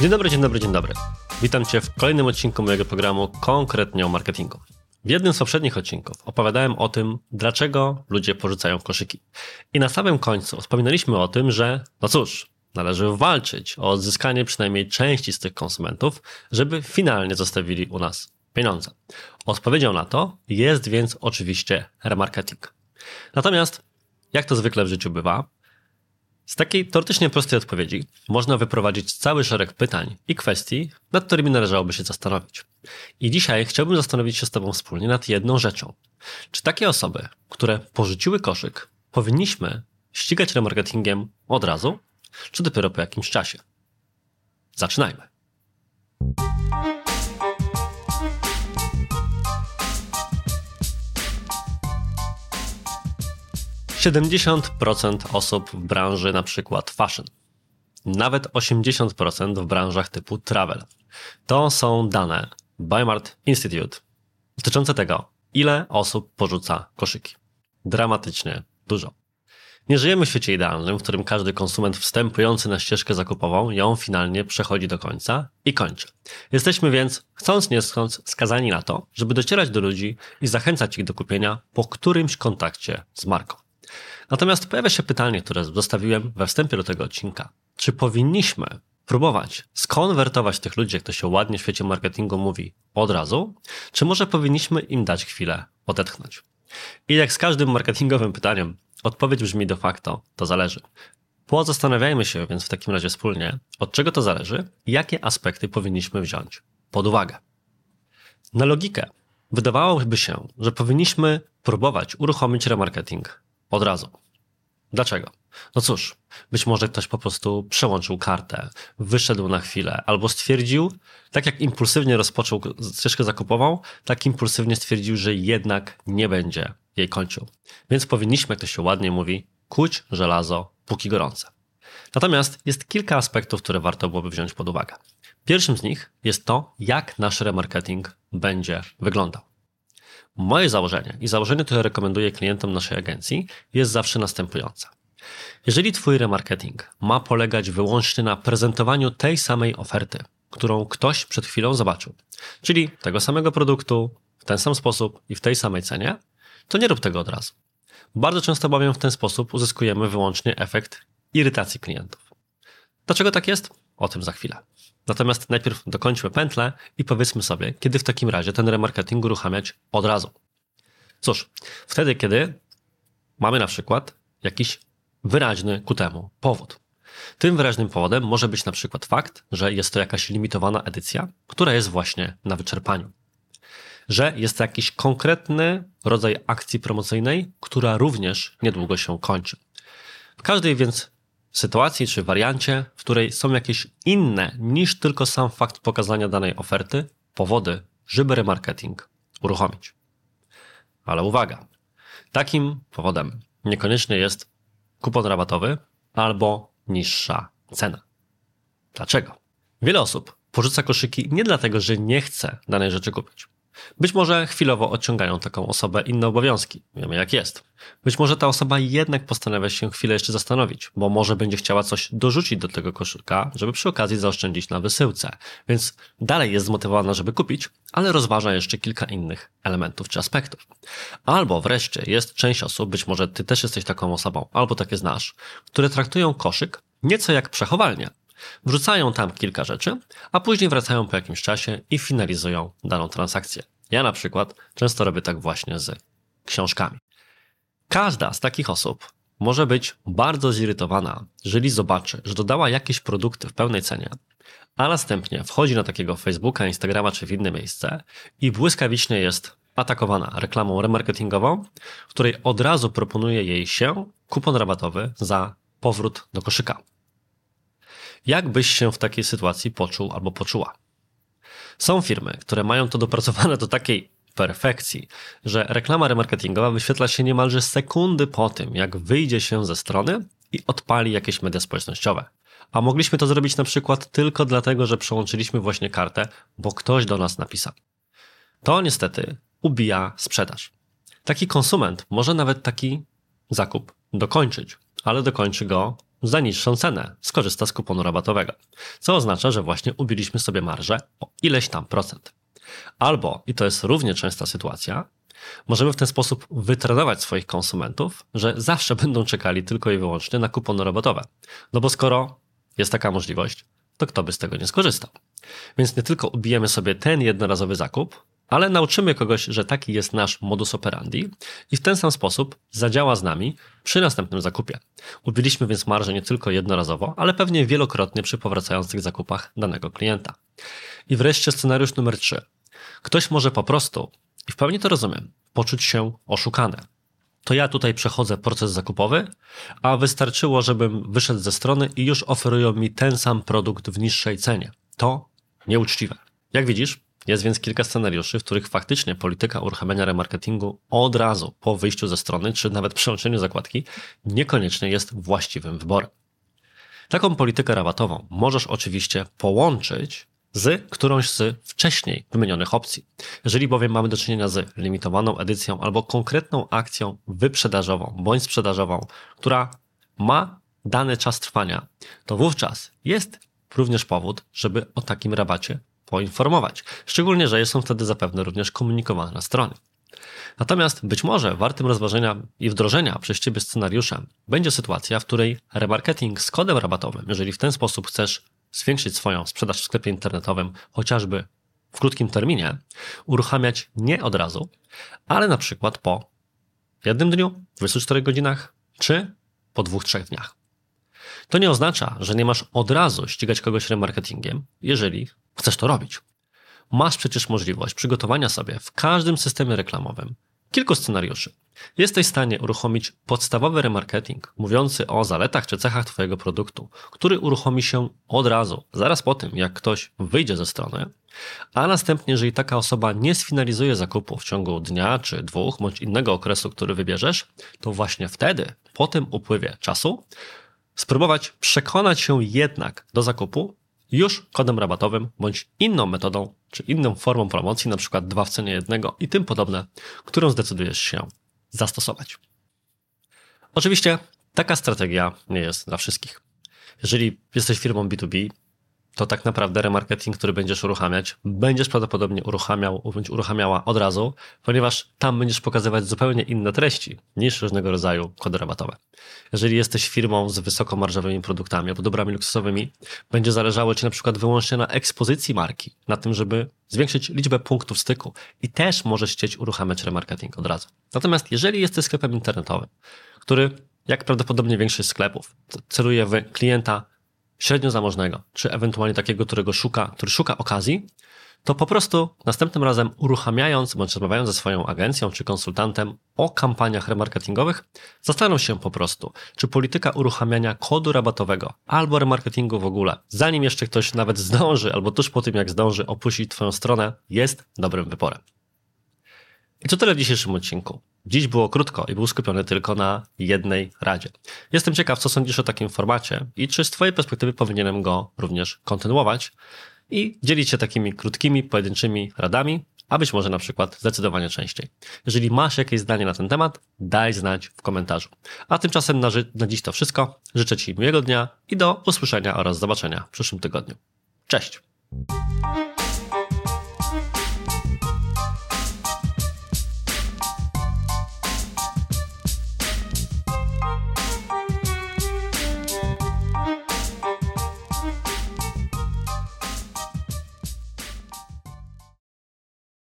Dzień dobry, dzień dobry, dzień dobry. Witam Cię w kolejnym odcinku mojego programu konkretnie o marketingu. W jednym z poprzednich odcinków opowiadałem o tym, dlaczego ludzie porzucają koszyki. I na samym końcu wspominaliśmy o tym, że, no cóż, należy walczyć o odzyskanie przynajmniej części z tych konsumentów, żeby finalnie zostawili u nas pieniądze. Odpowiedzią na to jest więc oczywiście remarketing. Natomiast, jak to zwykle w życiu bywa, z takiej teoretycznie prostej odpowiedzi można wyprowadzić cały szereg pytań i kwestii, nad którymi należałoby się zastanowić. I dzisiaj chciałbym zastanowić się z Tobą wspólnie nad jedną rzeczą. Czy takie osoby, które porzuciły koszyk, powinniśmy ścigać remarketingiem od razu, czy dopiero po jakimś czasie? Zaczynajmy. 70% osób w branży na przykład fashion, nawet 80% w branżach typu travel. To są dane Biomart Institute dotyczące tego, ile osób porzuca koszyki. Dramatycznie dużo. Nie żyjemy w świecie idealnym, w którym każdy konsument wstępujący na ścieżkę zakupową ją finalnie przechodzi do końca i kończy. Jesteśmy więc, chcąc nie chcąc, skazani na to, żeby docierać do ludzi i zachęcać ich do kupienia po którymś kontakcie z marką. Natomiast pojawia się pytanie, które zostawiłem we wstępie do tego odcinka. Czy powinniśmy próbować skonwertować tych ludzi, jak to się ładnie w świecie marketingu mówi, od razu, czy może powinniśmy im dać chwilę odetchnąć? I jak z każdym marketingowym pytaniem, odpowiedź brzmi de facto, to zależy. Pozastanawiajmy się więc w takim razie wspólnie, od czego to zależy i jakie aspekty powinniśmy wziąć pod uwagę. Na logikę wydawałoby się, że powinniśmy próbować uruchomić remarketing od razu. Dlaczego? No cóż, być może ktoś po prostu przełączył kartę, wyszedł na chwilę, albo stwierdził, tak jak impulsywnie rozpoczął ścieżkę zakupową, tak impulsywnie stwierdził, że jednak nie będzie jej kończył. Więc powinniśmy, jak to się ładnie mówi, kuć żelazo póki gorące. Natomiast jest kilka aspektów, które warto byłoby wziąć pod uwagę. Pierwszym z nich jest to, jak nasz remarketing będzie wyglądał. Moje założenie i założenie, które rekomenduję klientom naszej agencji, jest zawsze następujące. Jeżeli Twój remarketing ma polegać wyłącznie na prezentowaniu tej samej oferty, którą ktoś przed chwilą zobaczył, czyli tego samego produktu, w ten sam sposób i w tej samej cenie, to nie rób tego od razu. Bardzo często bowiem w ten sposób uzyskujemy wyłącznie efekt irytacji klientów. Dlaczego tak jest? O tym za chwilę. Natomiast najpierw dokończmy pętlę i powiedzmy sobie, kiedy w takim razie ten remarketing uruchamiać od razu. Cóż, wtedy, kiedy mamy na przykład jakiś wyraźny ku temu powód. Tym wyraźnym powodem może być na przykład fakt, że jest to jakaś limitowana edycja, która jest właśnie na wyczerpaniu. Że jest to jakiś konkretny rodzaj akcji promocyjnej, która również niedługo się kończy. W każdej więc sytuacji czy wariancie, w której są jakieś inne niż tylko sam fakt pokazania danej oferty, powody, żeby remarketing uruchomić. Ale uwaga, takim powodem niekoniecznie jest kupon rabatowy albo niższa cena. Dlaczego? Wiele osób porzuca koszyki nie dlatego, że nie chce danej rzeczy kupić. Być może chwilowo odciągają taką osobę inne obowiązki. Wiemy jak jest. Być może ta osoba jednak postanawia się chwilę jeszcze zastanowić, bo może będzie chciała coś dorzucić do tego koszyka, żeby przy okazji zaoszczędzić na wysyłce. Więc dalej jest zmotywowana, żeby kupić, ale rozważa jeszcze kilka innych elementów czy aspektów. Albo wreszcie jest część osób, być może ty też jesteś taką osobą, albo takie znasz, które traktują koszyk nieco jak przechowalnię. Wrzucają tam kilka rzeczy, a później wracają po jakimś czasie i finalizują daną transakcję. Ja na przykład często robię tak właśnie z książkami. Każda z takich osób może być bardzo zirytowana, jeżeli zobaczy, że dodała jakieś produkty w pełnej cenie, a następnie wchodzi na takiego Facebooka, Instagrama czy w inne miejsce i błyskawicznie jest atakowana reklamą remarketingową, w której od razu proponuje jej się kupon rabatowy za powrót do koszyka. Jak byś się w takiej sytuacji poczuł albo poczuła? Są firmy, które mają to dopracowane do takiej perfekcji, że reklama remarketingowa wyświetla się niemalże sekundy po tym, jak wyjdzie się ze strony i odpali jakieś media społecznościowe. A mogliśmy to zrobić na przykład tylko dlatego, że przełączyliśmy właśnie kartę, bo ktoś do nas napisał. To niestety ubija sprzedaż. Taki konsument może nawet taki zakup dokończyć, ale dokończy go za niższą cenę, skorzysta z kuponu rabatowego, co oznacza, że właśnie ubiliśmy sobie marżę o ileś tam procent. Albo, i to jest równie częsta sytuacja, możemy w ten sposób wytrenować swoich konsumentów, że zawsze będą czekali tylko i wyłącznie na kupony rabatowe. No bo skoro jest taka możliwość, to kto by z tego nie skorzystał? Więc nie tylko ubijemy sobie ten jednorazowy zakup, ale nauczymy kogoś, że taki jest nasz modus operandi i w ten sam sposób zadziała z nami przy następnym zakupie. Ubiliśmy więc marżę nie tylko jednorazowo, ale pewnie wielokrotnie przy powracających zakupach danego klienta. I wreszcie scenariusz numer 3. Ktoś może po prostu, i w pełni to rozumiem, poczuć się oszukany. To ja tutaj przechodzę proces zakupowy, a wystarczyło, żebym wyszedł ze strony i już oferują mi ten sam produkt w niższej cenie. To nieuczciwe. Jak widzisz, jest więc kilka scenariuszy, w których faktycznie polityka uruchamiania remarketingu od razu po wyjściu ze strony, czy nawet przełączeniu zakładki, niekoniecznie jest właściwym wyborem. Taką politykę rabatową możesz oczywiście połączyć z którąś z wcześniej wymienionych opcji. Jeżeli bowiem mamy do czynienia z limitowaną edycją albo konkretną akcją wyprzedażową bądź sprzedażową, która ma dany czas trwania, to wówczas jest również powód, żeby o takim rabacie poinformować. Szczególnie, że są wtedy zapewne również komunikowane na stronie. Natomiast być może wartym rozważenia i wdrożenia przez Ciebie scenariusza będzie sytuacja, w której remarketing z kodem rabatowym, jeżeli w ten sposób chcesz zwiększyć swoją sprzedaż w sklepie internetowym, chociażby w krótkim terminie, uruchamiać nie od razu, ale na przykład po jednym dniu, 24 godzinach, czy po dwóch, trzech dniach. To nie oznacza, że nie masz od razu ścigać kogoś remarketingiem, jeżeli chcesz to robić. Masz przecież możliwość przygotowania sobie w każdym systemie reklamowym kilku scenariuszy. Jesteś w stanie uruchomić podstawowy remarketing mówiący o zaletach czy cechach Twojego produktu, który uruchomi się od razu, zaraz po tym, jak ktoś wyjdzie ze strony, a następnie, jeżeli taka osoba nie sfinalizuje zakupu w ciągu dnia czy dwóch, bądź innego okresu, który wybierzesz, to właśnie wtedy, po tym upływie czasu, spróbować przekonać się jednak do zakupu już kodem rabatowym bądź inną metodą czy inną formą promocji, na przykład dwa w cenie jednego i tym podobne, którą zdecydujesz się zastosować. Oczywiście taka strategia nie jest dla wszystkich. Jeżeli jesteś firmą B2B, to tak naprawdę remarketing, który będziesz uruchamiać, będziesz prawdopodobnie uruchamiał bądź uruchamiała od razu, ponieważ tam będziesz pokazywać zupełnie inne treści niż różnego rodzaju kody rabatowe. Jeżeli jesteś firmą z wysokomarżowymi produktami albo dobrami luksusowymi, będzie zależało Ci na przykład wyłącznie na ekspozycji marki, na tym, żeby zwiększyć liczbę punktów styku i też możesz chcieć uruchamiać remarketing od razu. Natomiast jeżeli jesteś sklepem internetowym, który jak prawdopodobnie większość sklepów celuje w klienta średnio zamożnego, czy ewentualnie takiego, którego szuka, który szuka okazji, to po prostu następnym razem uruchamiając bądź rozmawiając ze swoją agencją czy konsultantem o kampaniach remarketingowych, zastanów się po prostu, czy polityka uruchamiania kodu rabatowego albo remarketingu w ogóle, zanim jeszcze ktoś nawet zdąży albo tuż po tym jak zdąży opuścić Twoją stronę, jest dobrym wyborem. I to tyle w dzisiejszym odcinku. Dziś było krótko i był skupiony tylko na jednej radzie. Jestem ciekaw, co sądzisz o takim formacie i czy z Twojej perspektywy powinienem go również kontynuować i dzielić się takimi krótkimi, pojedynczymi radami, a być może na przykład zdecydowanie częściej. Jeżeli masz jakieś zdanie na ten temat, daj znać w komentarzu. A tymczasem na, na dziś to wszystko. Życzę Ci miłego dnia i do usłyszenia oraz zobaczenia w przyszłym tygodniu. Cześć!